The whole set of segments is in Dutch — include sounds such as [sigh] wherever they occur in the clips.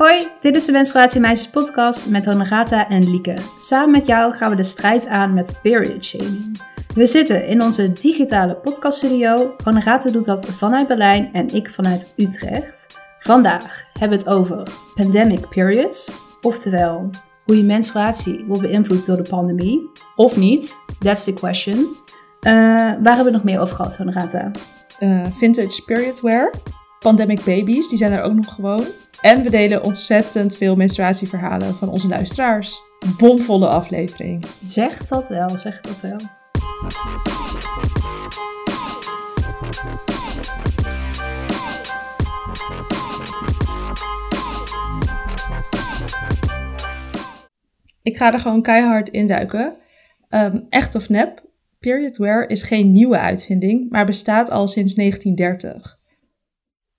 Hoi, dit is de Menstruatie Meisjes podcast met Honorata en Lieke. Samen met jou gaan we de strijd aan met period shaming. We zitten in onze digitale podcaststudio. Honorata doet dat vanuit Berlijn en ik vanuit Utrecht. Vandaag hebben we het over pandemic periods, oftewel hoe je menstruatie wordt beïnvloed door de pandemie. Of niet, that's the question. Uh, waar hebben we nog meer over gehad, Honorata? Uh, vintage period wear, pandemic babies, die zijn er ook nog gewoon. En we delen ontzettend veel menstruatieverhalen van onze luisteraars. Bomvolle aflevering. Zeg dat wel, zeg dat wel. Ik ga er gewoon keihard in duiken. Um, echt of nep, period wear is geen nieuwe uitvinding, maar bestaat al sinds 1930.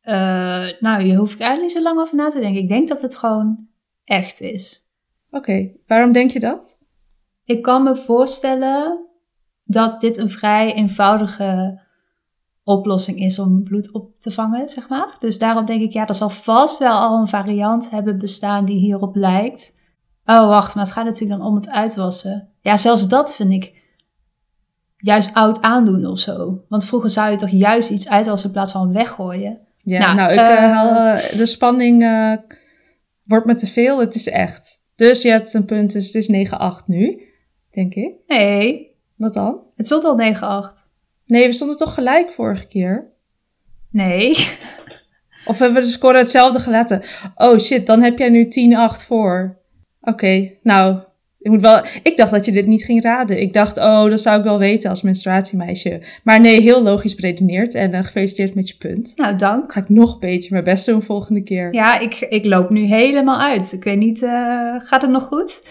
Uh, nou, je hoeft eigenlijk niet zo lang over na te denken. Ik denk dat het gewoon echt is. Oké, waarom denk je dat? Ik kan me voorstellen dat dit een vrij eenvoudige oplossing is om bloed op te vangen, zeg maar. Dus daarom denk ik, ja, er zal vast wel al een variant hebben bestaan die hierop lijkt. Oh, wacht, maar het gaat natuurlijk dan om het uitwassen. Ja, zelfs dat vind ik juist oud aandoen of zo. Want vroeger zou je toch juist iets uitwassen in plaats van weggooien. Ja, nou, nou ik uh, haal, de spanning wordt me te veel. Het is echt. Dus je hebt een punt, dus het is 9-8 nu, denk ik. Nee. Wat dan? Het stond al 9-8. Nee, we stonden toch gelijk vorige keer? Nee. [laughs] Of hebben we de score hetzelfde gelaten? Oh shit, dan heb jij nu 10-8 voor. Oké, okay, nou, ik, moet wel, ik dacht dat je dit niet ging raden. Ik dacht, oh, dat zou ik wel weten als menstruatiemeisje. Maar nee, heel logisch beredeneerd. En uh, gefeliciteerd met je punt. Nou, dank. Ga ik nog beter mijn best doen volgende keer. Ja, ik, ik loop nu helemaal uit. Ik weet niet, uh, gaat het nog goed?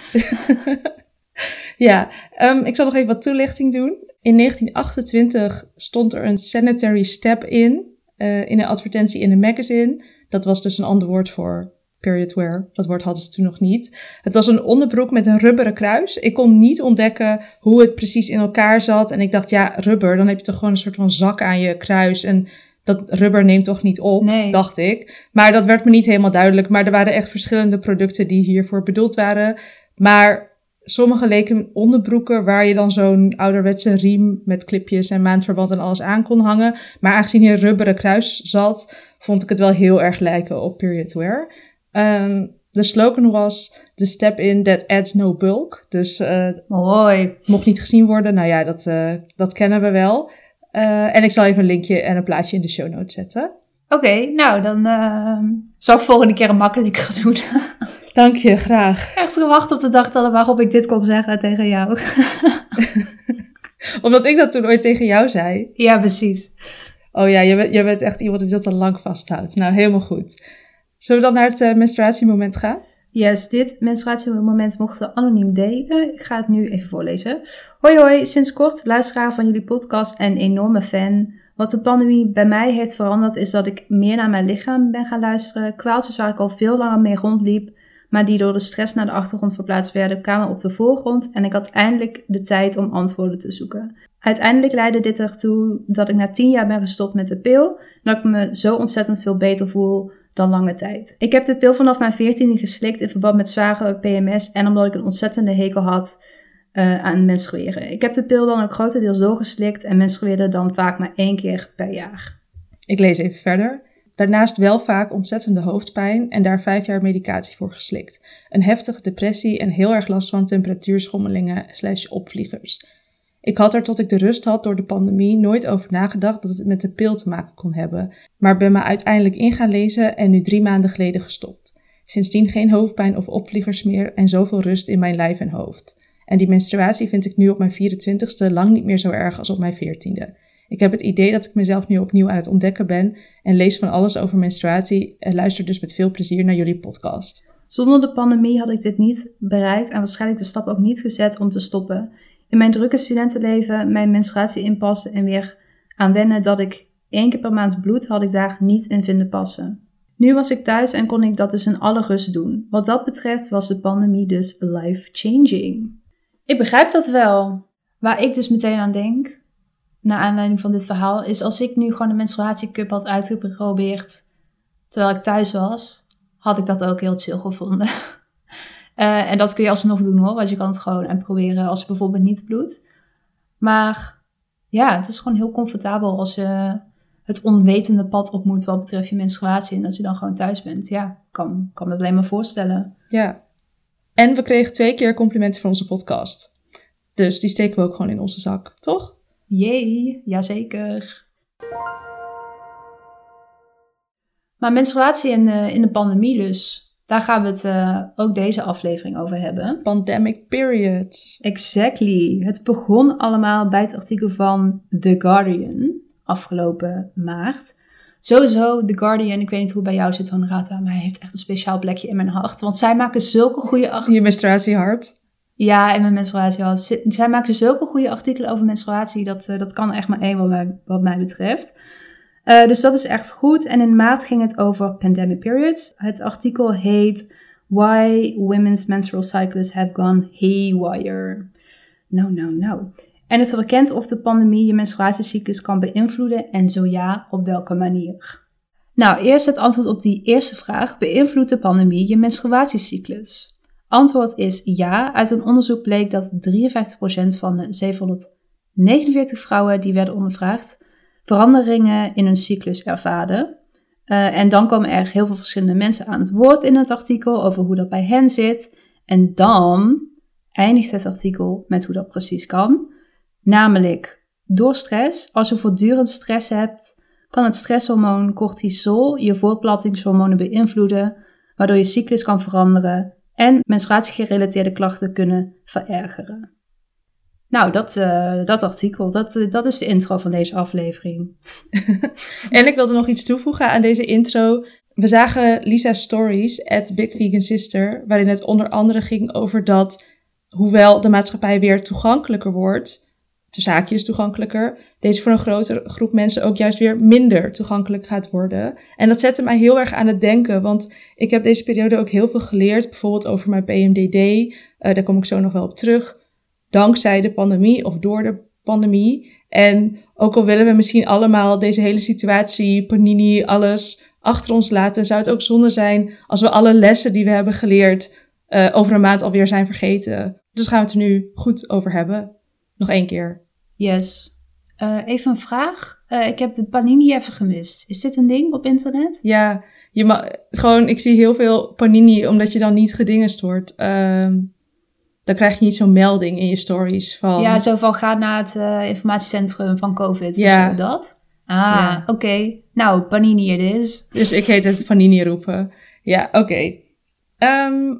[laughs] ja, um, ik zal nog even wat toelichting doen. In 1928 stond er een sanitary step in, uh, in een advertentie in een magazine. Dat was dus een ander woord voor period wear. Dat woord hadden ze toen nog niet. Het was een onderbroek met een rubberen kruis. Ik kon niet ontdekken hoe het precies in elkaar zat. En ik dacht, ja, rubber, dan heb je toch gewoon een soort van zak aan je kruis. En dat rubber neemt toch niet op, nee. dacht ik. Maar dat werd me niet helemaal duidelijk. Maar er waren echt verschillende producten die hiervoor bedoeld waren. Maar sommige leken onderbroeken waar je dan zo'n ouderwetse riem met clipjes en maandverband en alles aan kon hangen. Maar aangezien hier rubberen kruis zat, vond ik het wel heel erg lijken op period wear. Um, de slogan was The step in that adds no bulk. Dus uh, Mooi. mocht niet gezien worden. Nou ja, dat, uh, dat kennen we wel. Uh, en ik zal even een linkje en een plaatje in de show notes zetten. Oké, okay, nou dan uh, zal ik volgende keer een makkelijker doen. [laughs] Dank je, graag. Echt gewacht op de dag waarop ik dit kon zeggen tegen jou. [laughs] Omdat ik dat toen ooit tegen jou zei. Ja, precies. Oh ja, je bent, je bent echt iemand die dat al lang vasthoudt. Nou, helemaal goed. Zullen we dan naar het uh, menstruatiemoment gaan? Yes, dit menstruatiemoment mochten anoniem delen. Ik ga het nu even voorlezen. Hoi hoi, sinds kort luisteraar van jullie podcast en enorme fan. Wat de pandemie bij mij heeft veranderd is dat ik meer naar mijn lichaam ben gaan luisteren. Kwaaltjes waar ik al veel langer mee rondliep, maar die door de stress naar de achtergrond verplaatst werden, kwamen op de voorgrond en ik had eindelijk de tijd om antwoorden te zoeken. Uiteindelijk leidde dit ertoe dat ik na tien jaar ben gestopt met de pil en dat ik me zo ontzettend veel beter voel dan lange tijd. Ik heb de pil vanaf mijn 14e geslikt in verband met zware PMS en omdat ik een ontzettende hekel had uh, aan menstrueren. Ik heb de pil dan ook grotendeels doorgeslikt en menstrueerde dan vaak maar één keer per jaar. Ik lees even verder. Daarnaast wel vaak ontzettende hoofdpijn en daar vijf jaar medicatie voor geslikt. Een heftige depressie en heel erg last van temperatuurschommelingen slash opvliegers. Ik had er tot ik de rust had door de pandemie nooit over nagedacht dat het met de pil te maken kon hebben, maar ben me uiteindelijk in gaan lezen en nu drie maanden geleden gestopt. Sindsdien geen hoofdpijn of opvliegers meer en zoveel rust in mijn lijf en hoofd. En die menstruatie vind ik nu op mijn 24ste lang niet meer zo erg als op mijn 14e. Ik heb het idee dat ik mezelf nu opnieuw aan het ontdekken ben en lees van alles over menstruatie en luister dus met veel plezier naar jullie podcast. Zonder de pandemie had ik dit niet bereikt en waarschijnlijk de stap ook niet gezet om te stoppen. In mijn drukke studentenleven mijn menstruatie inpassen en weer aan wennen dat ik één keer per maand bloed had ik daar niet in vinden passen. Nu was ik thuis en kon ik dat dus in alle rust doen. Wat dat betreft was de pandemie dus life-changing. Ik begrijp dat wel. Waar ik dus meteen aan denk, naar aanleiding van dit verhaal, is als ik nu gewoon een menstruatiecup had uitgeprobeerd terwijl ik thuis was, had ik dat ook heel chill gevonden. [laughs] Eh, en dat kun je alsnog doen hoor, want je kan het gewoon uitproberen als het bijvoorbeeld niet bloedt. Maar ja, het is gewoon heel comfortabel als je het onwetende pad op moet wat betreft je menstruatie. En dat je dan gewoon thuis bent. Ja, kan, kan me alleen maar voorstellen. Ja. En we kregen twee keer complimenten voor onze podcast. Dus die steken we ook gewoon in onze zak, toch? Jee, jazeker. Maar menstruatie in de, in de pandemie dus. Daar gaan we het uh, ook deze aflevering over hebben. Pandemic period. Exactly. Het begon allemaal bij het artikel van The Guardian afgelopen maart. Sowieso, The Guardian, ik weet niet hoe het bij jou zit, Honorata, maar hij heeft echt een speciaal plekje in mijn hart. Want zij maken zulke goede... artikelen. Je menstruatiehart? Ja, in mijn menstruatiehart. Zij maken zulke goede artikelen over menstruatie, dat, uh, dat kan echt maar één wat mij, wat mij betreft. Uh, dus dat is echt goed. En in maart ging het over pandemic periods. Het artikel heet Why Women's Menstrual Cycles Have Gone Haywire. No, no, no. En het verkent of de pandemie je menstruatiecyclus kan beïnvloeden en zo ja, op welke manier. Nou, eerst het antwoord op die eerste vraag. Beïnvloedt de pandemie je menstruatiecyclus? Antwoord is ja. Uit een onderzoek bleek dat 53% van de 749 vrouwen die werden ondervraagd veranderingen in hun cyclus ervaren. Uh, en dan komen er heel veel verschillende mensen aan het woord in het artikel over hoe dat bij hen zit. En dan eindigt het artikel met hoe dat precies kan. Namelijk door stress. Als je voortdurend stress hebt, kan het stresshormoon cortisol je voortplantingshormonen beïnvloeden, waardoor je cyclus kan veranderen en menstruatiegerelateerde klachten kunnen verergeren. Nou, dat, uh, dat artikel, dat, uh, dat is de intro van deze aflevering. [laughs] en ik wilde nog iets toevoegen aan deze intro. We zagen Lisa's stories at Big Vegan Sister, waarin het onder andere ging over dat, hoewel de maatschappij weer toegankelijker wordt, de zaakjes toegankelijker, deze voor een grotere groep mensen ook juist weer minder toegankelijk gaat worden. En dat zette mij heel erg aan het denken, want ik heb deze periode ook heel veel geleerd, bijvoorbeeld over mijn PMDD, uh, daar kom ik zo nog wel op terug dankzij de pandemie of door de pandemie. En ook al willen we misschien allemaal deze hele situatie, panini, alles achter ons laten, zou het ook zonde zijn als we alle lessen die we hebben geleerd uh, over een maand alweer zijn vergeten. Dus gaan we het er nu goed over hebben. Nog één keer. Yes. Uh, even een vraag. Uh, ik heb de panini even gemist. Is dit een ding op internet? Ja, je mag, gewoon, ik zie heel veel panini omdat je dan niet gedingest wordt. Uh, dan krijg je niet zo'n melding in je stories van... Ja, zo van ga naar het uh, informatiecentrum van COVID. Ja. dat? Ah, ja. oké. Nou, Panini het is. Dus ik heet het Panini roepen. Ja, oké. Okay. Um, ehm,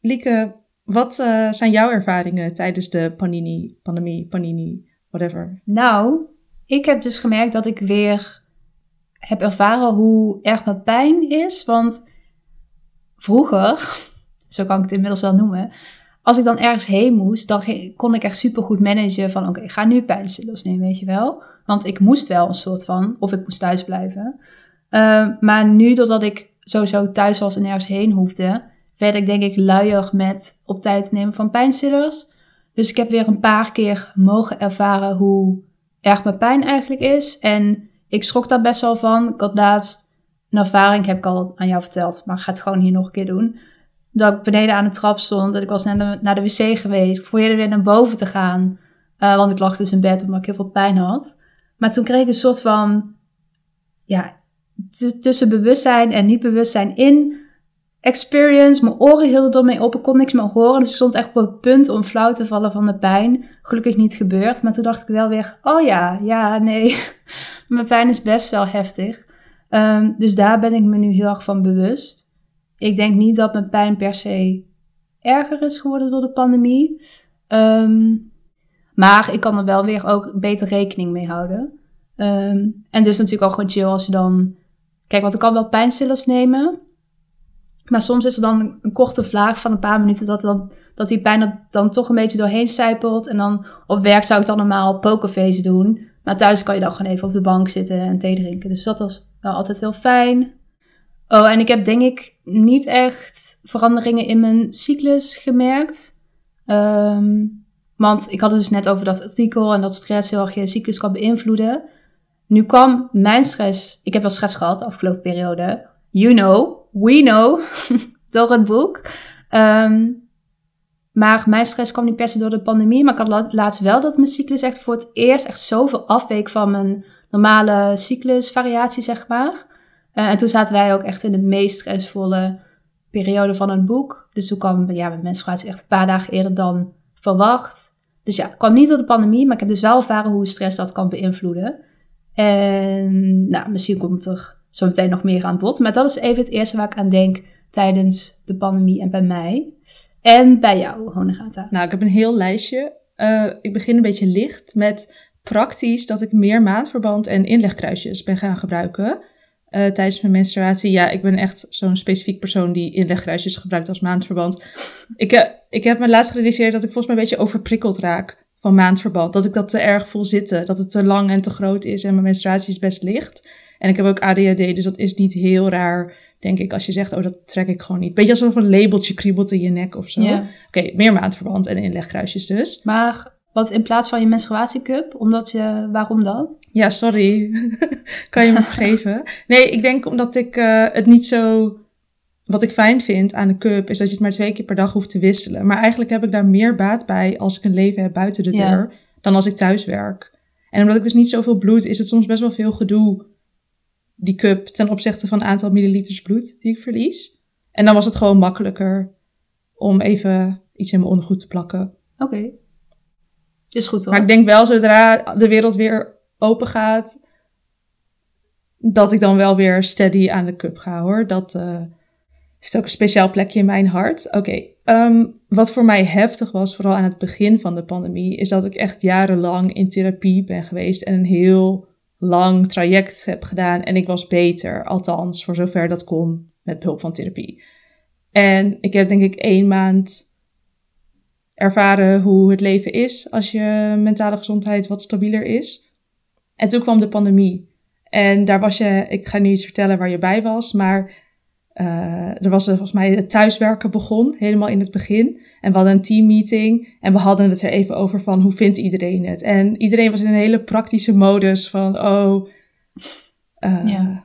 Lieke, wat uh, zijn jouw ervaringen tijdens de Panini, pandemie, Panini, whatever? Nou, ik heb dus gemerkt dat ik weer heb ervaren hoe erg mijn pijn is. Want vroeger, [laughs] zo kan ik het inmiddels wel noemen als ik dan ergens heen moest, dan kon ik echt super goed managen van oké, ik ga nu pijnstillers nemen, weet je wel. Want ik moest wel een soort van, of ik moest thuis blijven. Uh, maar nu, doordat ik sowieso thuis was en ergens heen hoefde, werd ik denk ik luier met op tijd nemen van pijnstillers. Dus ik heb weer een paar keer mogen ervaren hoe erg mijn pijn eigenlijk is. En ik schrok daar best wel van. Ik had laatst een ervaring, heb ik al aan jou verteld, maar ik ga het gewoon hier nog een keer doen dat ik beneden aan de trap stond en ik was naar de, naar de wc geweest. Ik probeerde weer naar boven te gaan, uh, want ik lag dus in bed omdat ik heel veel pijn had. Maar toen kreeg ik een soort van, ja, tussen bewustzijn en niet bewustzijn in experience. Mijn oren hielden ermee op, ik kon niks meer horen. Dus ik stond echt op het punt om flauw te vallen van de pijn. Gelukkig niet gebeurd, maar toen dacht ik wel weer, oh ja, ja, nee. [laughs] Mijn pijn is best wel heftig. Um, dus daar ben ik me nu heel erg van bewust. Ik denk niet dat mijn pijn per se erger is geworden door de pandemie. Um, maar ik kan er wel weer ook beter rekening mee houden. Um, en het is natuurlijk ook gewoon chill als je dan... Kijk, want ik kan wel pijnstillers nemen. Maar soms is er dan een korte vlaag van een paar minuten dat, dan, dat die pijn er dan toch een beetje doorheen sijpelt. En dan op werk zou ik dan normaal pokerface doen. Maar thuis kan je dan gewoon even op de bank zitten en thee drinken. Dus dat was wel altijd heel fijn. Oh, en ik heb denk ik niet echt veranderingen in mijn cyclus gemerkt. Um, want ik had het dus net over dat artikel en dat stress heel erg je cyclus kan beïnvloeden. Nu kwam mijn stress, ik heb wel stress gehad de afgelopen periode. You know, we know [laughs] door het boek. Ehm, maar mijn stress kwam niet per se door de pandemie. Maar ik had laatst wel dat mijn cyclus echt voor het eerst echt zoveel afweek van mijn normale cyclusvariatie, zeg maar. Uh, en toen zaten wij ook echt in de meest stressvolle periode van het boek. Dus toen kwam ja, mijn menstruatie echt een paar dagen eerder dan verwacht. Dus ja, kwam niet door de pandemie, maar ik heb dus wel ervaren hoe stress dat kan beïnvloeden. En nou, misschien komt er zo meteen nog meer aan bod. Maar dat is even het eerste waar ik aan denk tijdens de pandemie en bij mij. En bij jou, Honegata. Nou, ik heb een heel lijstje. Uh, ik begin een beetje licht met praktisch dat ik meer maandverband en inlegkruisjes ben gaan gebruiken. Uh, tijdens mijn menstruatie. Ja, ik ben echt zo'n specifiek persoon die inlegkruisjes gebruikt als maandverband. [laughs] ik, uh, ik heb me laatst gerealiseerd dat ik volgens mij een beetje overprikkeld raak van maandverband. Dat ik dat te erg voel zitten. Dat het te lang en te groot is en mijn menstruatie is best licht. En ik heb ook ADHD, dus dat is niet heel raar, denk ik, als je zegt, oh, dat trek ik gewoon niet. Beetje alsof een labeltje kriebelt in je nek of zo. Yeah. Oké, meer maandverband en inlegkruisjes dus. Maar wat in plaats van je menstruatiecup, omdat je, waarom dan? Ja, sorry. [laughs] kan je me vergeven? Nee, ik denk omdat ik uh, het niet zo wat ik fijn vind aan de cup is dat je het maar twee keer per dag hoeft te wisselen. Maar eigenlijk heb ik daar meer baat bij als ik een leven heb buiten de deur dan als ik thuis werk. En omdat ik dus niet zoveel bloed, is het soms best wel veel gedoe, die cup, ten opzichte van het aantal milliliters bloed die ik verlies. En dan was het gewoon makkelijker om even iets in mijn ondergoed te plakken. Oké. Is goed hoor. Maar ik denk wel, zodra de wereld weer open gaat, dat ik dan wel weer steady aan de cup ga hoor. Dat, uh, ook een speciaal plekje in mijn hart. Oké, ehm, wat voor mij heftig was, vooral aan het begin van de pandemie, is dat ik echt jarenlang in therapie ben geweest en een heel lang traject heb gedaan. En ik was beter, althans voor zover dat kon, met behulp van therapie. En ik heb denk ik één maand ervaren hoe het leven is als je mentale gezondheid wat stabieler is. En toen kwam de pandemie. En daar was je, ik ga nu iets vertellen waar je bij was, maar uh, er was volgens mij het thuiswerken begon, helemaal in het begin. En we hadden een teammeeting en we hadden het er even over van hoe vindt iedereen het. En iedereen was in een hele praktische modus van, oh, uh, ja.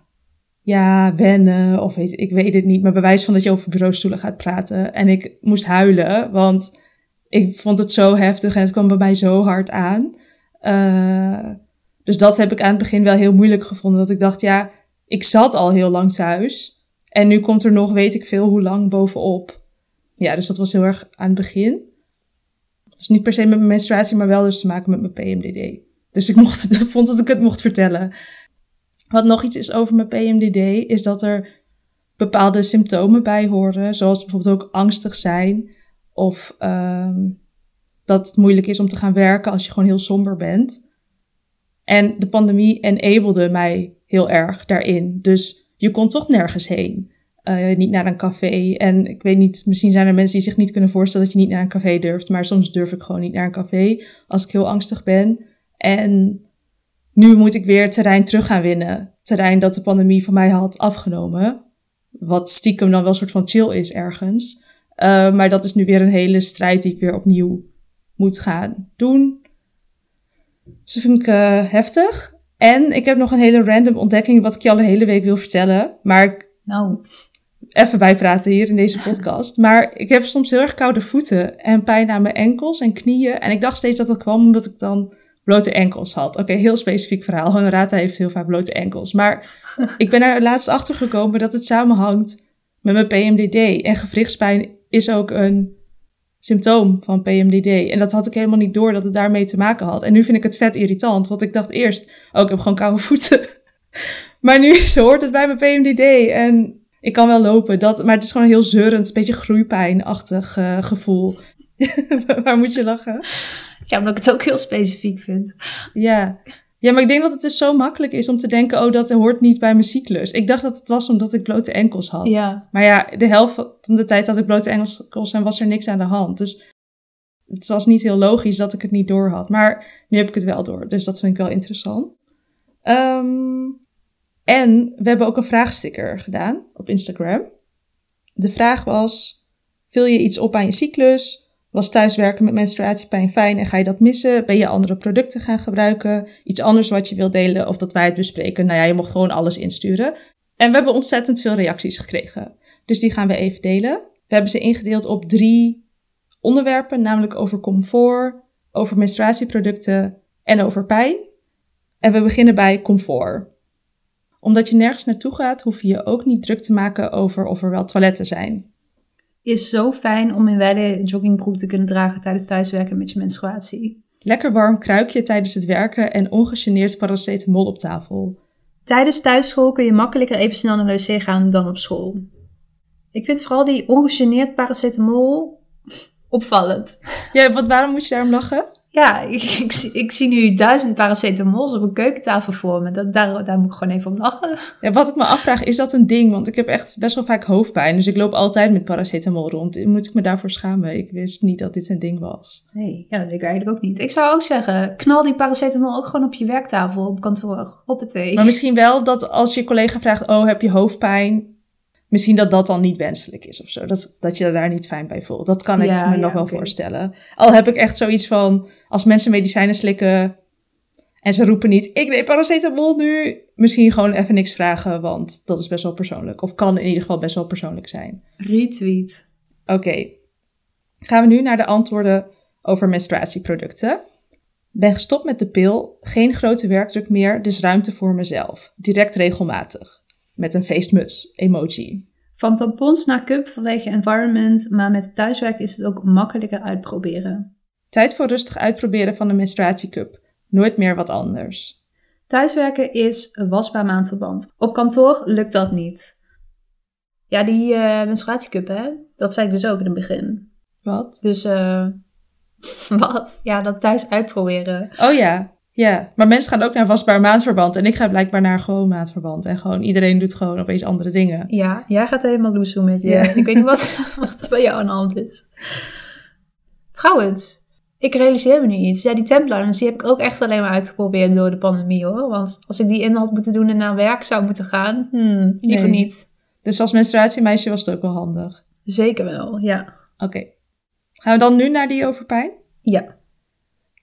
ja, wennen of weet, ik weet het niet. Maar bewijs van dat je over bureaustoelen gaat praten. En ik moest huilen, want ik vond het zo heftig en het kwam bij mij zo hard aan. Uh, dus dat heb ik aan het begin wel heel moeilijk gevonden. Dat ik dacht, ja, ik zat al heel lang thuis. En nu komt er nog, weet ik veel, hoe lang bovenop. Ja, dus dat was heel erg aan het begin. Dus niet per se met mijn menstruatie, maar wel dus te maken met mijn PMDD. Dus ik mocht, [laughs] vond dat ik het mocht vertellen. Wat nog iets is over mijn PMDD, is dat er bepaalde symptomen bij horen. Zoals bijvoorbeeld ook angstig zijn. Of um, dat het moeilijk is om te gaan werken als je gewoon heel somber bent. En de pandemie enablede mij heel erg daarin. Dus je kon toch nergens heen. Uh, niet naar een café. En ik weet niet, misschien zijn er mensen die zich niet kunnen voorstellen dat je niet naar een café durft. Maar soms durf ik gewoon niet naar een café als ik heel angstig ben. En nu moet ik weer terrein terug gaan winnen. Terrein dat de pandemie van mij had afgenomen. Wat stiekem dan wel een soort van chill is ergens. Uh, maar dat is nu weer een hele strijd die ik weer opnieuw moet gaan doen. Dus dat vind ik uh, heftig. En ik heb nog een hele random ontdekking wat ik je al de hele week wil vertellen. Maar nou. even bijpraten hier in deze podcast. maar ik heb soms heel erg koude voeten en pijn aan mijn enkels en knieën. En ik dacht steeds dat dat kwam omdat ik dan blote enkels had. Oké, heel specifiek verhaal. Honorata heeft heel vaak blote enkels. Maar [laughs] ik ben er laatst achter gekomen dat het samenhangt met mijn PMDD. En gewrichtspijn is ook een symptoom van PMDD. En dat had ik helemaal niet door dat het daarmee te maken had. En nu vind ik het vet irritant, want ik dacht eerst, oh, ik heb gewoon koude voeten. [laughs] maar nu zo [laughs] hoort het bij mijn PMDD. En ik kan wel lopen, dat, maar het is gewoon een heel zeurend, beetje groeipijnachtig uh, gevoel. [laughs] Waar moet je lachen? Ja, omdat ik het ook heel specifiek vind. Ja. Ja, maar ik denk dat het dus zo makkelijk is om te denken, oh, dat hoort niet bij mijn cyclus. Ik dacht dat het was omdat ik blote enkels had. Ja. Maar ja, de helft van de tijd had ik blote enkels en was er niks aan de hand. Dus het was niet heel logisch dat ik het niet door had. Maar nu heb ik het wel door, dus dat vind ik wel interessant. Um, en we hebben ook een vraagsticker gedaan op Instagram. De vraag was, vul je iets op aan je cyclus? Was thuiswerken met menstruatiepijn fijn en ga je dat missen? Ben je andere producten gaan gebruiken? Iets anders wat je wilt delen of dat wij het bespreken? Nou ja, je mocht gewoon alles insturen. En we hebben ontzettend veel reacties gekregen. Dus die gaan we even delen. We hebben ze ingedeeld op drie onderwerpen, namelijk over comfort, over menstruatieproducten en over pijn. En we beginnen bij comfort. Omdat je nergens naartoe gaat, hoef je je ook niet druk te maken over of er wel toiletten zijn. Is zo fijn om in wijde joggingbroek te kunnen dragen tijdens thuiswerken met je menstruatie. Lekker warm kruikje tijdens het werken en ongegeneerd paracetamol op tafel. Tijdens thuisschool kun je makkelijker even snel naar de wc gaan dan op school. Ik vind vooral die ongegeneerd paracetamol opvallend. Ja, wat, waarom moet je daarom lachen? Ja, ik, [laughs] ik, zie- ik zie nu duizend paracetamols op een keukentafel voor me. Dat, daar, daar moet ik gewoon even om lachen. Ja, wat ik me afvraag, is dat een ding? Want ik heb echt best wel vaak hoofdpijn. Dus ik loop altijd met paracetamol rond. Moet ik me daarvoor schamen? Ik wist niet dat dit een ding was. Nee, ja, dat weet ik eigenlijk ook niet. Ik zou ook zeggen, knal die paracetamol ook gewoon op je werktafel, op kantoor, op het thee. Maar misschien wel dat als je collega vraagt, oh, heb je hoofdpijn? Misschien dat dat dan niet wenselijk is of zo. Dat, dat je daar niet fijn bij voelt. Dat kan ik Ja, me ja, nog wel voorstellen. Al heb ik echt zoiets van, als mensen medicijnen slikken en ze roepen niet, ik neem paracetamol nu. Misschien gewoon even niks vragen, want dat is best wel persoonlijk. Of kan in ieder geval best wel persoonlijk zijn. Retweet. Oké, gaan we nu naar de antwoorden over menstruatieproducten. Ben gestopt met de pil, geen grote werkdruk meer, dus ruimte voor mezelf. Direct regelmatig. Met een feestmuts, emoji. Van tampons naar cup vanwege environment, maar met thuiswerk is het ook makkelijker uitproberen. Tijd voor rustig uitproberen van de menstruatiecup. Nooit meer wat anders. Thuiswerken is een wasbaar maandverband. Op kantoor lukt dat niet. Ja, die eh menstruatiecup, hè? Dat zei ik dus ook in het begin. Wat? Dus, eh [laughs] wat? Ja, dat thuis uitproberen. Oh ja, ja. Maar mensen gaan ook naar wasbaar maandverband. En ik ga blijkbaar naar gewoon maandverband. En gewoon iedereen doet gewoon opeens andere dingen. Ja, jij gaat helemaal loesoe met je. Ja. [laughs] Ik weet niet wat, [laughs] wat er bij jou aan de hand is. Trouwens, ik realiseer me nu iets. Ja, die templiners, die heb ik ook echt alleen maar uitgeprobeerd door de pandemie hoor. Want als ik die in had moeten doen en naar werk zou moeten gaan, hmm, liever Nee. niet. Dus als menstruatiemeisje was het ook wel handig. Zeker wel, ja. Oké. Gaan we dan nu naar die over pijn? Ja,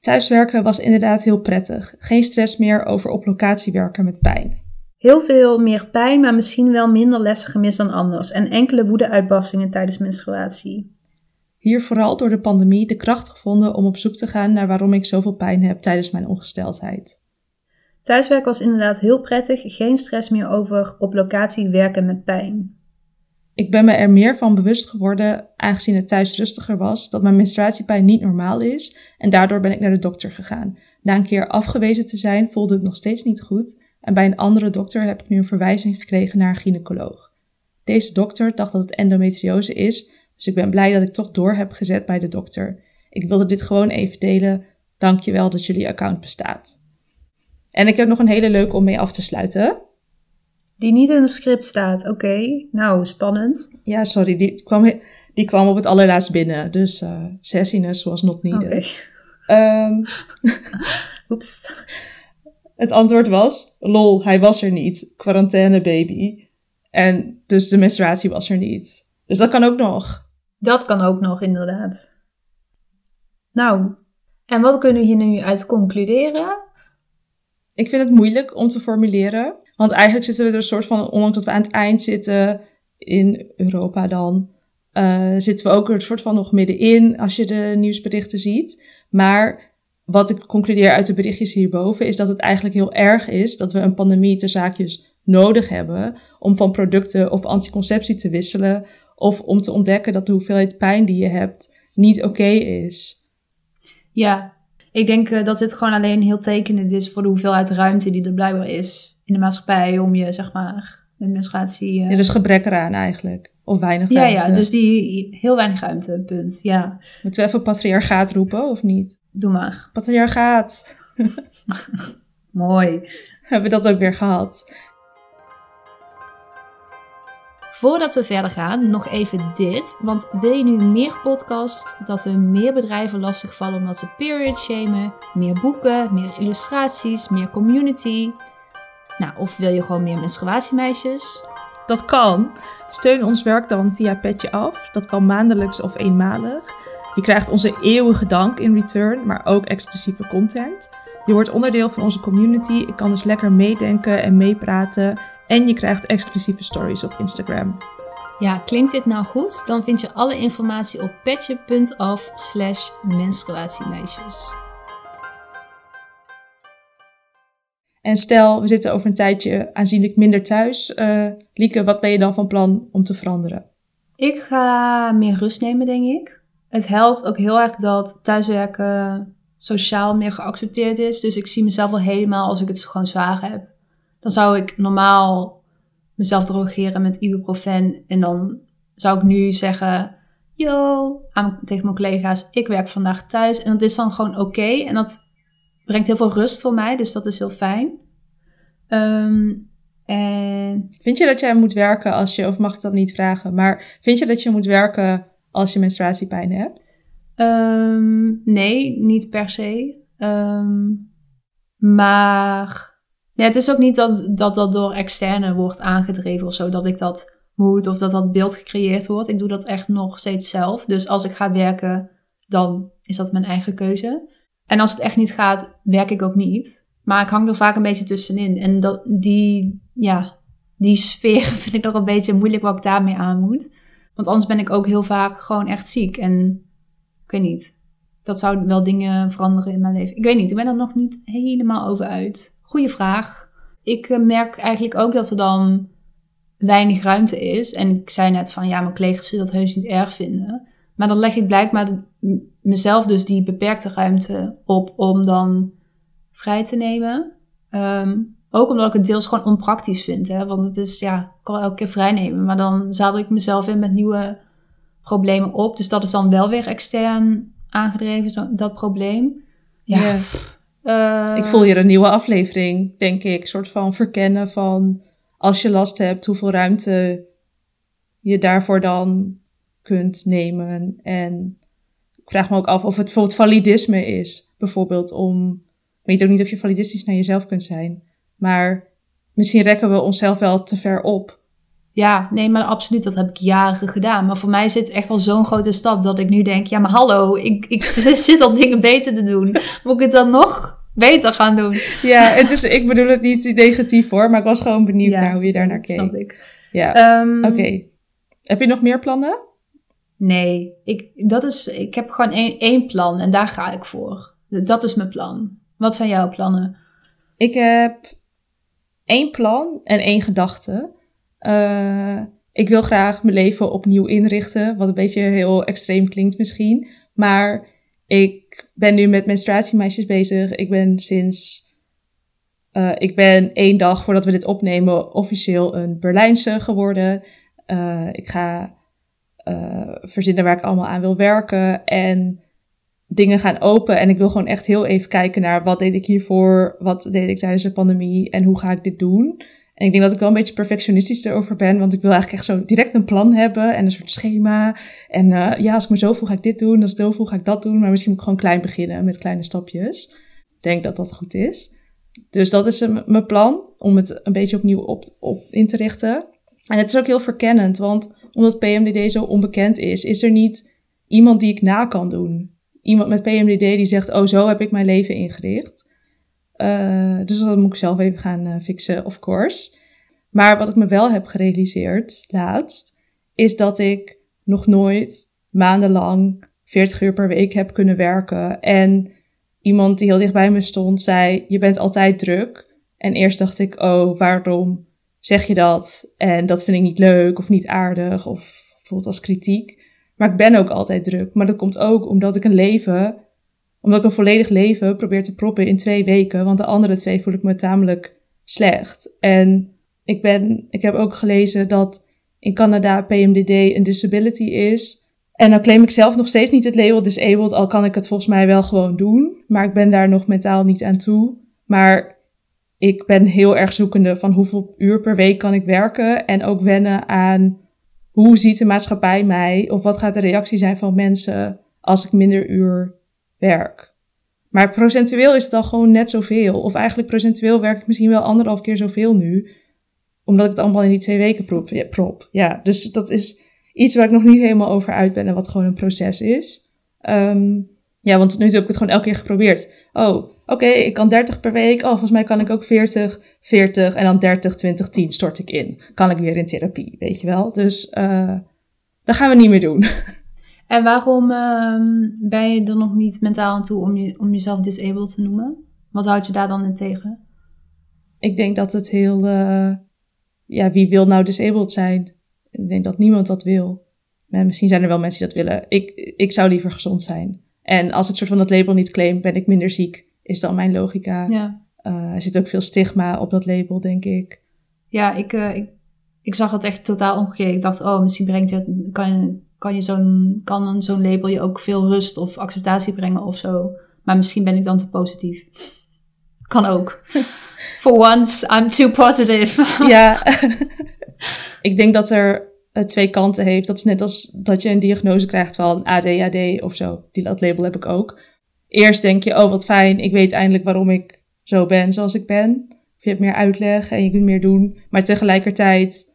Thuiswerken was inderdaad heel prettig. Geen stress meer over op locatie werken met pijn. heel veel meer pijn, maar misschien wel minder lessen gemist dan anders. En enkele woedeuitbarstingen tijdens menstruatie. Hier vooral door de pandemie de kracht gevonden om op zoek te gaan naar waarom ik zoveel pijn heb tijdens mijn ongesteldheid. Thuiswerk was inderdaad heel prettig. Geen stress meer over op locatie werken met pijn. Ik ben me er meer van bewust geworden, aangezien het thuis rustiger was, dat mijn menstruatiepijn niet normaal is en daardoor ben ik naar de dokter gegaan. Na een keer afgewezen te zijn voelde het nog steeds niet goed en bij een andere dokter heb ik nu een verwijzing gekregen naar een gynaecoloog. Deze dokter dacht dat het endometriose is, dus ik ben blij dat ik toch door heb gezet bij de dokter. Ik wilde dit gewoon even delen. Dankjewel dat jullie account bestaat. En ik heb nog een hele leuke om mee af te sluiten. Die niet in het script staat. Oké, nou, spannend. Ja, sorry, die kwam, die kwam op het allerlaatst binnen. Dus sassiness was not needed. Ehm, [laughs] Oeps. het antwoord was, lol, hij was er niet. Quarantaine baby. En dus de menstruatie was er niet. Dus dat kan ook nog. Dat kan ook nog, inderdaad. Nou, en wat kunnen we hier nu uit concluderen? Ik vind het moeilijk om te formuleren. Want eigenlijk zitten we er een soort van, ondanks dat we aan het eind zitten in Europa dan, eh, zitten we ook er een soort van nog middenin als je de nieuwsberichten ziet. Maar wat ik concludeer uit de berichtjes hierboven is dat het eigenlijk heel erg is dat we een pandemie te zaakjes nodig hebben om van producten of anticonceptie te wisselen of om te ontdekken dat de hoeveelheid pijn die je hebt niet oké is. Ja, ik denk eh, dat dit gewoon alleen heel tekenend is voor de hoeveelheid ruimte die er blijkbaar is in de maatschappij om je, zeg maar, met menstruatie... eh, Er is gebrek eraan eigenlijk. Of weinig ja, ruimte. ja, dus die heel weinig ruimte, punt. Ja, Moeten we even patriarchaat roepen of niet? doe maar. Patriarchaat. [laughs] Mooi. Hebben we dat ook weer gehad? Voordat we verder gaan, nog even dit. Want wil je nu meer podcast, dat we meer bedrijven lastigvallen omdat ze period shamen, meer boeken, meer illustraties, meer community. Nou, of wil je gewoon meer menstruatiemeisjes? Dat kan. Steun ons werk dan via Petje Af. Dat kan maandelijks of eenmalig. Je krijgt onze eeuwige dank in return, maar ook exclusieve content. Je wordt onderdeel van onze community. Ik kan dus lekker meedenken en meepraten. En je krijgt exclusieve stories op Instagram. Ja, klinkt dit nou goed? Dan vind je alle informatie op petje.af slash menstruatiemeisjes. En stel, we zitten over een tijdje aanzienlijk minder thuis. Uh, Lieke, wat ben je dan van plan om te veranderen? Ik ga meer rust nemen, denk ik. Het helpt ook heel erg dat thuiswerken sociaal meer geaccepteerd is. Dus ik zie mezelf wel helemaal als ik het gewoon zwaar heb. Dan zou ik normaal mezelf drogeren met ibuprofen. En dan zou ik nu zeggen, yo, aan, tegen mijn collega's, ik werk vandaag thuis. En dat is dan gewoon oké. En dat brengt heel veel rust voor mij, dus dat is heel fijn. Ehm, en... Vind je dat jij moet werken als je, of mag ik dat niet vragen, maar vind je dat je moet werken als je menstruatiepijn hebt? Um, nee, niet per se. Um, maar nee, het is ook niet dat, dat dat door externe wordt aangedreven of zo, dat ik dat moet of dat dat beeld gecreëerd wordt. Ik doe dat echt nog steeds zelf. Dus als ik ga werken, dan is dat mijn eigen keuze. En als het echt niet gaat, werk ik ook niet. Maar ik hang er vaak een beetje tussenin. En dat, die, ja, die sfeer [laughs] vind ik nog een beetje moeilijk wat ik daarmee aan moet. Want anders ben ik ook heel vaak gewoon echt ziek. En ik weet niet. Dat zou wel dingen veranderen in mijn leven. Ik weet niet. Ik ben er nog niet helemaal over uit. Goeie vraag. Ik eh, merk eigenlijk ook dat er dan weinig ruimte is. En ik zei net van ja, mijn collega's zullen dat heus niet erg vinden. Maar dan leg ik blijkbaar mezelf dus die beperkte ruimte op om dan vrij te nemen. Ehm, ook omdat ik het deels gewoon onpraktisch vind. Hè? Want het is, ja, ik kan elke keer vrij nemen. Maar dan zadel ik mezelf in met nieuwe problemen op. Dus dat is dan wel weer extern aangedreven, zo, dat probleem. Ja. Ik voel hier een nieuwe aflevering, denk ik. Een soort van verkennen van als je last hebt, hoeveel ruimte je daarvoor dan kunt nemen. En ik vraag me ook af of het bijvoorbeeld validisme is. Bijvoorbeeld om, ik weet ook niet of je validistisch naar jezelf kunt zijn. Maar misschien rekken we onszelf wel te ver op. Ja, nee, maar absoluut, dat heb ik jaren gedaan. Maar voor mij zit echt al zo'n grote stap dat ik nu denk, ja, maar hallo, ik, ik [laughs] zit al dingen beter te doen. Moet ik het dan nog beter gaan doen? Ja, het is, ik bedoel het niet negatief hoor, maar ik was gewoon benieuwd naar hoe je daar naar keek. snap ik. Ja, um, oké. Heb je nog meer plannen? Nee, ik, dat is, ik heb gewoon één, één plan en daar ga ik voor. Dat is mijn plan. Wat zijn jouw plannen? Ik heb één plan en één gedachte. Uh, ik wil graag mijn leven opnieuw inrichten, wat een beetje heel extreem klinkt misschien. Maar ik ben nu met menstruatiemeisjes bezig. Ik ben sinds. Uh, ik ben één dag voordat we dit opnemen officieel een Berlijnse geworden. Uh, ik ga verzinnen waar ik allemaal aan wil werken. En dingen gaan open. En ik wil gewoon echt heel even kijken naar wat deed ik hiervoor, wat deed ik tijdens de pandemie en hoe ga ik dit doen. En ik denk dat ik wel een beetje perfectionistisch erover ben, want ik wil eigenlijk echt zo direct een plan hebben en een soort schema. En uh, ja, als ik me zo voel ga ik dit doen, als ik zo voel ga ik dat doen. Maar misschien moet ik gewoon klein beginnen met kleine stapjes. Ik denk dat dat goed is. Dus dat is mijn plan, om het een beetje opnieuw op, op in te richten. En het is ook heel verkennend, want omdat PMDD zo onbekend is, is er niet iemand die ik na kan doen. Iemand met PMDD die zegt, oh zo heb ik mijn leven ingericht. Uh, dus dat moet ik zelf even gaan uh, fixen, of course. Maar wat ik me wel heb gerealiseerd laatst, is dat ik nog nooit maandenlang 40 uur per week heb kunnen werken. En iemand die heel dichtbij me stond zei, je bent altijd druk. En eerst dacht ik, oh, waarom zeg je dat en dat vind ik niet leuk of niet aardig of voelt als kritiek. Maar ik ben ook altijd druk. Maar dat komt ook omdat ik een leven, omdat ik een volledig leven probeer te proppen in twee weken. Want de andere twee voel ik me tamelijk slecht. En ik ben, ik heb ook gelezen dat in Canada PMDD een disability is. En dan claim ik zelf nog steeds niet het label disabled, al kan ik het volgens mij wel gewoon doen. Maar ik ben daar nog mentaal niet aan toe. Maar ik ben heel erg zoekende van hoeveel uur per week kan ik werken. En ook wennen aan hoe ziet de maatschappij mij? Of wat gaat de reactie zijn van mensen als ik minder uur werk? Maar procentueel is het dan gewoon net zoveel. Of eigenlijk procentueel werk ik misschien wel anderhalf keer zoveel nu. Omdat ik het allemaal in die twee weken prop. Ja, ja dus dat is iets waar ik nog niet helemaal over uit ben en wat gewoon een proces is. Um, ja, want nu heb ik het gewoon elke keer geprobeerd. Oh, oké, ik kan 30 per week. Oh, volgens mij kan ik ook 40, 40 en dan 30, 20, 10 stort ik in. Kan ik weer in therapie, weet je wel. Dus uh, dat gaan we niet meer doen. [laughs] En waarom uh, ben je er nog niet mentaal aan toe om, je, om jezelf disabled te noemen? Wat houd je daar dan in tegen? Ik denk dat het heel... Uh, ja, wie wil nou disabled zijn? Ik denk dat niemand dat wil. Maar misschien zijn er wel mensen die dat willen. Ik, ik zou liever gezond zijn. En als ik soort van dat label niet claim, ben ik minder ziek. Is dan mijn logica. Ja. Uh, er zit ook veel stigma op dat label, denk ik. Ja, ik, uh, ik, ik zag het echt totaal omgekeerd. Ik dacht, oh, misschien brengt het, kan je, kan je zo'n, kan zo'n label je ook veel rust of acceptatie brengen of zo. Maar misschien ben ik dan te positief. kan ook. [laughs] For once, I'm too positive. [laughs] ja. [laughs] ik denk dat er uh, twee kanten heeft. Dat is net als dat je een diagnose krijgt van ADHD of zo. Die, dat label heb ik ook. Eerst denk je, oh wat fijn, ik weet eindelijk waarom ik zo ben zoals ik ben. Je hebt meer uitleg en je kunt meer doen. Maar tegelijkertijd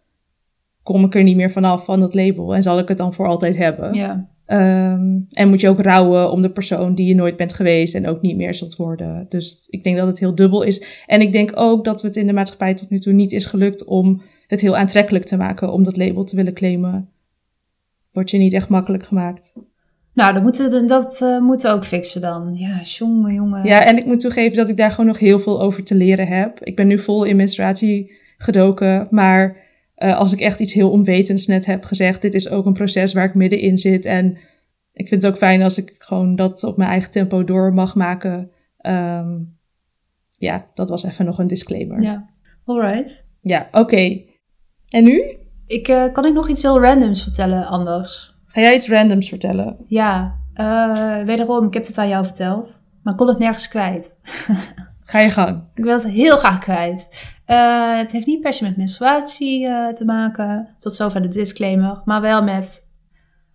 kom ik er niet meer vanaf van dat label. En zal ik het dan voor altijd hebben. Ja. Um, en moet je ook rouwen om de persoon die je nooit bent geweest en ook niet meer zult worden. Dus ik denk dat het heel dubbel is. En ik denk ook dat het in de maatschappij tot nu toe niet is gelukt om het heel aantrekkelijk te maken om dat label te willen claimen. Wordt je niet echt makkelijk gemaakt. Nou, dat moeten we, dat, uh, moeten we ook fixen dan. Ja, jongen, jongen. Ja, en ik moet toegeven dat ik daar gewoon nog heel veel over te leren heb. Ik ben nu vol in menstruatie gedoken, maar uh, als ik echt iets heel onwetends net heb gezegd, dit is ook een proces waar ik middenin zit. En ik vind het ook fijn als ik gewoon dat op mijn eigen tempo door mag maken. Um, ja, dat was even nog een disclaimer. Ja, alright. Ja, oké. Okay. En nu? Ik, uh, kan ik nog iets heel randoms vertellen anders? Ga jij iets randoms vertellen? Ja, uh, wederom, ik heb het aan jou verteld, maar ik kon het nergens kwijt. [laughs] Ga je gang. Ik wil het heel graag kwijt. Uh, het heeft niet per se met menstruatie uh, te maken, tot zover de disclaimer, maar wel met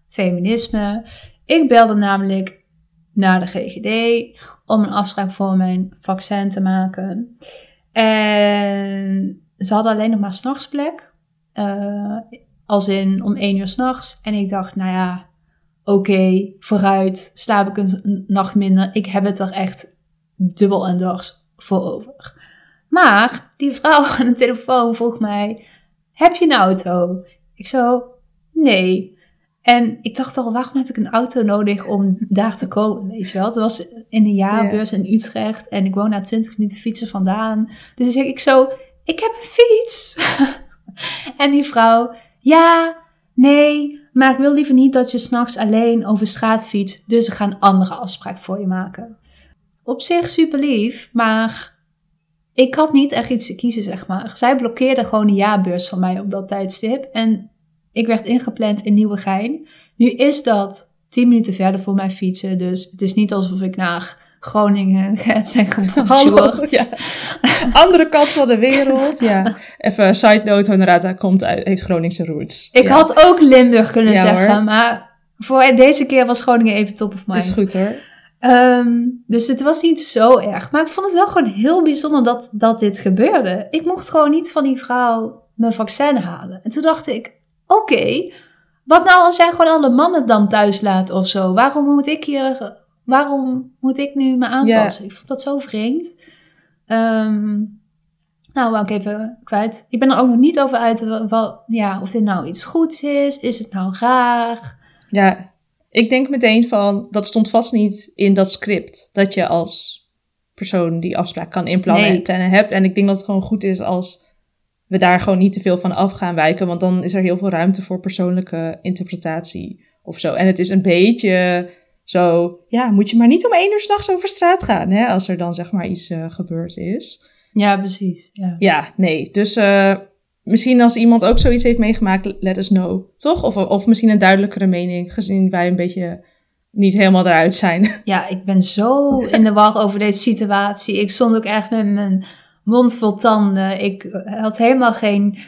feminisme. Ik belde namelijk naar de GGD om een afspraak voor mijn vaccin te maken. En ze hadden alleen nog maar s'nachtsplek. Uh, als in om één uur s'nachts. En ik dacht, nou ja, oké, vooruit, slaap ik een nacht minder. Ik heb het er echt dubbel en dwars voor over. Maar die vrouw aan de telefoon vroeg mij, heb je een auto? Ik zo, nee. En ik dacht al, waarom heb ik een auto nodig om [laughs] daar te komen, weet je wel? Het was in de jaarbeurs in Utrecht en ik woon na 20 minuten fietsen vandaan. Dus dan zeg ik zo, ik heb een fiets. [laughs] en die vrouw, ja, nee, maar ik wil liever niet dat je s'nachts alleen over straat fietst. Dus ik ga een andere afspraak voor je maken. Op zich super lief, maar ik had niet echt iets te kiezen, zeg maar. Zij blokkeerde gewoon de jaarbeurs van mij op dat tijdstip. En ik werd ingepland in Nieuwegein. Nu is dat 10 minuten verder voor mij fietsen. Dus het is niet alsof ik naar Groningen [laughs] ben gebonjourd. Ja. Andere kant van de wereld. Ja. Even side note, Honorata komt uit, heeft Groningse roots. Ik ja. had ook Limburg kunnen ja, zeggen, hoor. maar voor deze keer was Groningen even top of mind. Is goed hoor. Um, dus het was niet zo erg. Maar ik vond het wel gewoon heel bijzonder dat, dat dit gebeurde. Ik mocht gewoon niet van die vrouw mijn vaccin halen. En toen dacht ik, oké, okay, wat nou als jij gewoon alle mannen dan thuis laat of zo? Waarom moet ik hier, waarom moet ik nu me aanpassen? Ik vond dat zo vreemd. Um, nou, wou ik even kwijt. Ik ben er ook nog niet over uit wel, ja, of dit nou iets goeds is. Is het nou raar? Ja, ik denk meteen van, dat stond vast niet in dat script. Dat je als persoon die afspraak kan inplannen nee. en plannen hebt. En ik denk dat het gewoon goed is als we daar gewoon niet te veel van af gaan wijken. Want dan is er heel veel ruimte voor persoonlijke interpretatie of zo. En het is een beetje zo, ja, moet je maar niet om één uur s'nachts over straat gaan, hè, als er dan zeg maar iets uh, gebeurd is. Ja, precies. Ja, ja nee. Dus uh, misschien als iemand ook zoiets heeft meegemaakt, let us know. Toch? Of, of misschien een duidelijkere mening, gezien wij een beetje niet helemaal eruit zijn. [laughs] Ja, ik ben zo in de war over deze situatie. Ik stond ook echt met mijn mond vol tanden. Ik had helemaal geen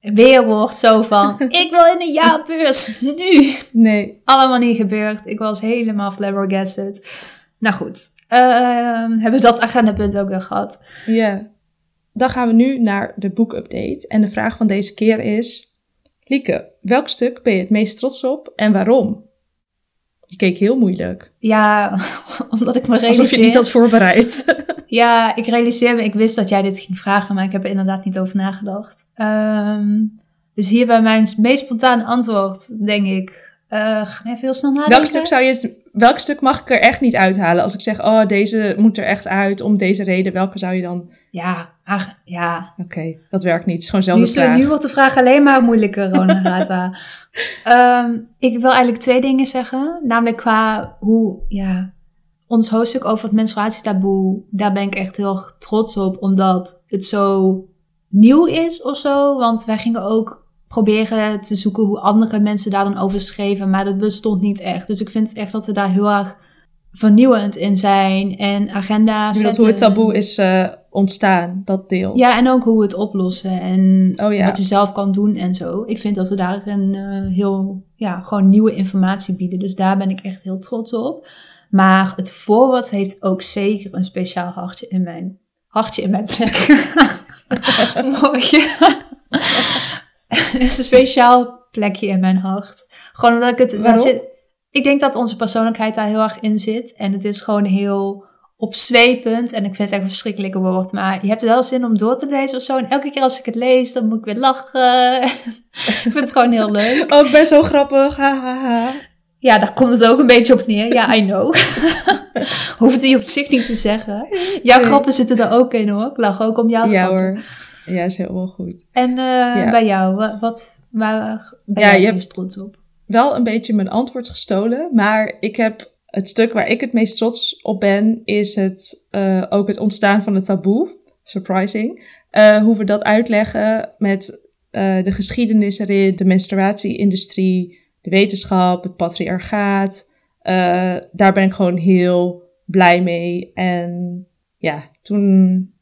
weerwoord zo van, [laughs] ik wil in de jaarbeurs, nu. Nee. Allemaal niet gebeurd. Ik was helemaal flabbergasted. Nou goed, uh, hebben we dat agendapunt ook weer gehad. Ja. Yeah. Dan gaan we nu naar de boekupdate. En de vraag van deze keer is... Lieke, welk stuk ben je het meest trots op en waarom? Je keek heel moeilijk. Ja, [laughs] omdat ik me realiseer... Alsof je niet had voorbereid. [laughs] Ja, ik realiseer me, ik wist dat jij dit ging vragen, maar ik heb er inderdaad niet over nagedacht. Ehm, dus hier bij mijn meest spontane antwoord, denk ik, ga even heel snel nadenken. welk, stuk zou je, welk stuk mag ik er echt niet uithalen? Als ik zeg, oh, deze moet er echt uit om deze reden. Welke zou je dan... Ja, ach, ja. Oké, dat werkt niet. Het is gewoon Nu, zelfde is- vraag. nu wordt de vraag alleen maar moeilijker, Ronata. [laughs] Ehm ik wil eigenlijk twee dingen zeggen. Namelijk qua hoe, ja, ons hoofdstuk over het menstruatietaboe, daar ben ik echt heel trots op, omdat het zo nieuw is of zo. Want wij gingen ook proberen te zoeken hoe andere mensen daar dan over schreven, maar dat bestond niet echt. Dus ik vind echt dat we daar heel erg vernieuwend in zijn en agenda bedoelt hoe het taboe is eh, ontstaan, dat deel. ja, en ook hoe we het oplossen en Oh ja. wat je zelf kan doen en zo. Ik vind dat we daar een eh, heel, ja, gewoon nieuwe informatie bieden. Dus daar ben ik echt heel trots op. Maar het voorwoord heeft ook zeker een speciaal hartje in mijn, hartje in mijn plek. [laughs] Mooi. [laughs] Het is een speciaal plekje in mijn hart. Gewoon omdat ik het... dat Waarom? zit, ik denk dat onze persoonlijkheid daar heel erg in zit. En het is gewoon heel opzwepend. En ik vind het echt een verschrikkelijke woord. Maar je hebt wel zin om door te lezen of zo. En elke keer als ik het lees, dan moet ik weer lachen. [laughs] ik vind het gewoon heel leuk. Oh, ik ben zo grappig. Ha, ha, ha. Ja, daar komt het ook een beetje op neer. Ja, I know. [laughs] Hoeft hij op zich niet te zeggen. Jouw Nee. grappen zitten er ook in hoor. Ik lach ook om jouw Ja grappen. hoor. Ja, is helemaal goed. En eh, Ja. bij jou, wa- wat, waar ben Ja, jij je hebt- meest trots op? Wel een beetje mijn antwoord gestolen, maar ik heb het stuk waar ik het meest trots op ben, is het eh, ook het ontstaan van het taboe. Surprising. Eh, hoe we dat uitleggen met de geschiedenis erin, de menstruatieindustrie, de wetenschap, het patriarchaat. Daar ben ik gewoon heel blij mee. En ja, toen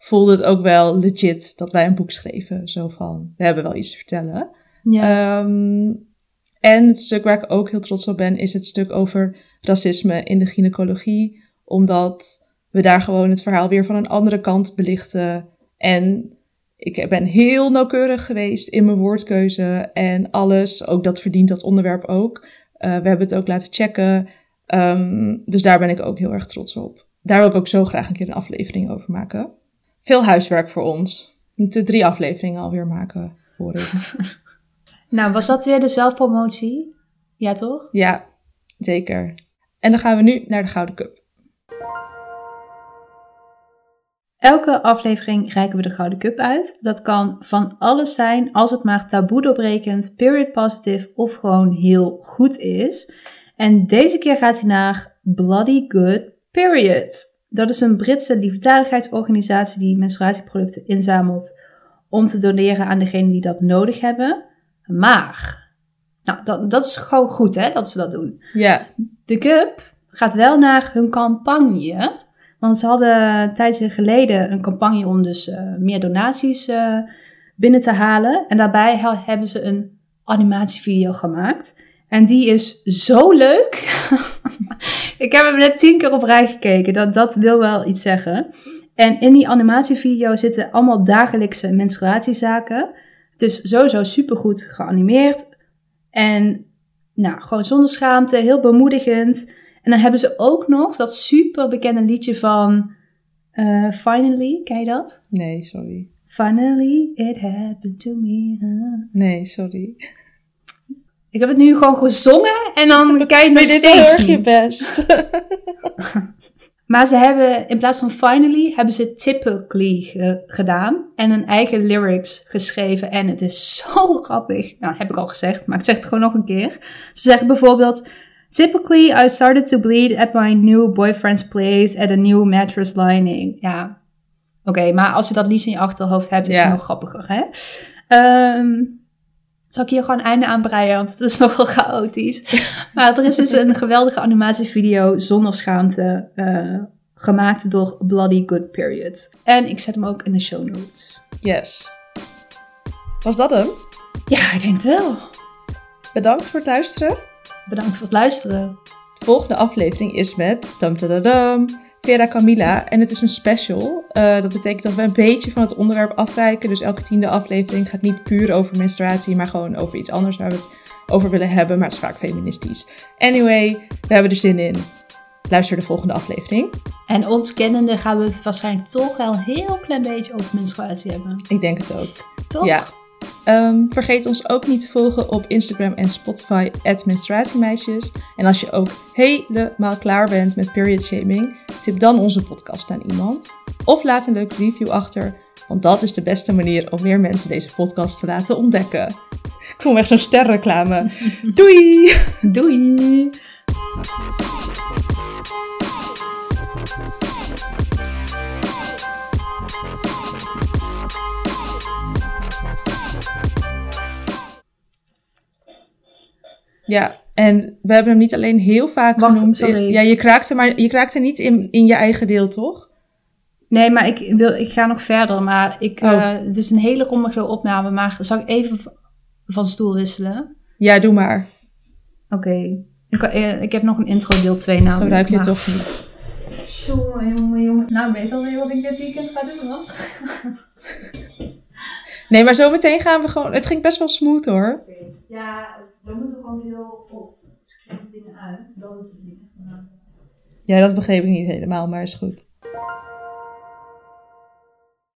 voelde het ook wel legit dat wij een boek schreven. Zo van, we hebben wel iets te vertellen. Ja. Ehm, en het stuk waar ik ook heel trots op ben, is het stuk over racisme in de gynaecologie. Omdat we daar gewoon het verhaal weer van een andere kant belichten. En ik ben heel nauwkeurig geweest in mijn woordkeuze en alles. Ook dat verdient dat onderwerp ook. Eh, we hebben het ook laten checken. Ehm, dus daar ben ik ook heel erg trots op. Daar wil ik ook zo graag een keer een aflevering over maken. Veel huiswerk voor ons. We moeten drie afleveringen alweer maken, hoor ik. [laughs] Nou, was dat weer de zelfpromotie? Ja, toch? Ja, zeker. En dan gaan we nu naar de Gouden Cup. Elke aflevering reiken we de Gouden Cup uit. Dat kan van alles zijn als het maar taboe doorbrekend, period positive of gewoon heel goed is. En deze keer gaat hij naar Bloody Good Period. Dat is een Britse liefdadigheidsorganisatie die menstruatieproducten inzamelt om te doneren aan degenen die dat nodig hebben. Maar, nou, dat, dat is gewoon goed hè, dat ze dat doen. Ja, De Cup gaat wel naar hun campagne. Want ze hadden een tijdje geleden een campagne om dus eh, meer donaties eh, binnen te halen. En daarbij he- hebben ze een animatievideo gemaakt. En die is zo leuk. [laughs] Ik heb hem net tien keer op rij gekeken. Dat, dat wil wel iets zeggen. En in die animatievideo zitten allemaal dagelijkse menstruatiezaken. Het is sowieso supergoed geanimeerd. En nou, gewoon zonder schaamte, heel bemoedigend. En dan hebben ze ook nog dat super bekende liedje van eh, Finally, ken je dat? nee, sorry. Finally, it happened to me. huh? Nee, sorry. Ik heb het nu gewoon gezongen en dan [laughs] kijk je nog steeds erg je niet. best. [laughs] Maar ze hebben, in plaats van finally, hebben ze typically ge- gedaan. En een eigen lyrics geschreven. En het is zo [laughs] grappig. Nou, heb ik al gezegd, maar ik zeg het gewoon nog een keer. Ze zeggen bijvoorbeeld... Typically, I started to bleed at my new boyfriend's place at a new mattress lining. Ja, oké, maar als je dat liedje in je achterhoofd hebt, is Ja. het nog grappiger, hè? Ehm, zal ik hier gewoon een einde aan breien, want het is [laughs] nogal chaotisch. Maar er is dus een geweldige animatievideo zonder schaamte eh, gemaakt door Bloody Good Period. En ik zet hem ook in de show notes. Yes. Was dat hem? Ja, ik denk het wel. Bedankt voor het luisteren. Bedankt voor het luisteren. De volgende aflevering is met dum, dum, dum, Vera Camilla. En het is een special. Uh, dat betekent dat we een beetje van het onderwerp afwijken. Dus elke tiende aflevering gaat niet puur over menstruatie, maar gewoon over iets anders waar we het over willen hebben. Maar het is vaak feministisch. Anyway, we hebben er zin in. Luister de volgende aflevering. En ons kennende gaan we het waarschijnlijk toch wel een heel klein beetje over menstruatie hebben. Ik denk het ook. Toch? Ja. Um, vergeet ons ook niet te volgen op Instagram en Spotify, menstruatiemeisjes. En als je ook helemaal klaar bent met period shaming, tip dan onze podcast aan iemand. Of laat een leuke review achter, want dat is de beste manier om meer mensen deze podcast te laten ontdekken. Ik voel me echt zo'n sterreclame. [laughs] Doei! Doei! [laughs] Ja, en we hebben hem niet alleen heel vaak Wacht, genoemd. sorry. Ja, je kraakte, maar je kraakte niet in, in je eigen deel, toch? Nee, maar ik, wil, ik ga nog verder. Maar ik, Oh. eh, het is een hele rommige opname. Maar zal ik even van stoel wisselen? Ja, doe maar. Oké. Ik, eh, ik heb nog een intro deel 2 namelijk. Gebruik je maar- toch niet. Jongen, jongen, jongen. Nou, weet alweer wat ik dit weekend ga doen, hoor. Nee, maar zometeen gaan we gewoon... Het ging best wel smooth, hoor. Ja, er moeten gewoon veel script dingen uit. Dat is het ding. Ja, dat begreep ik niet helemaal, maar is goed.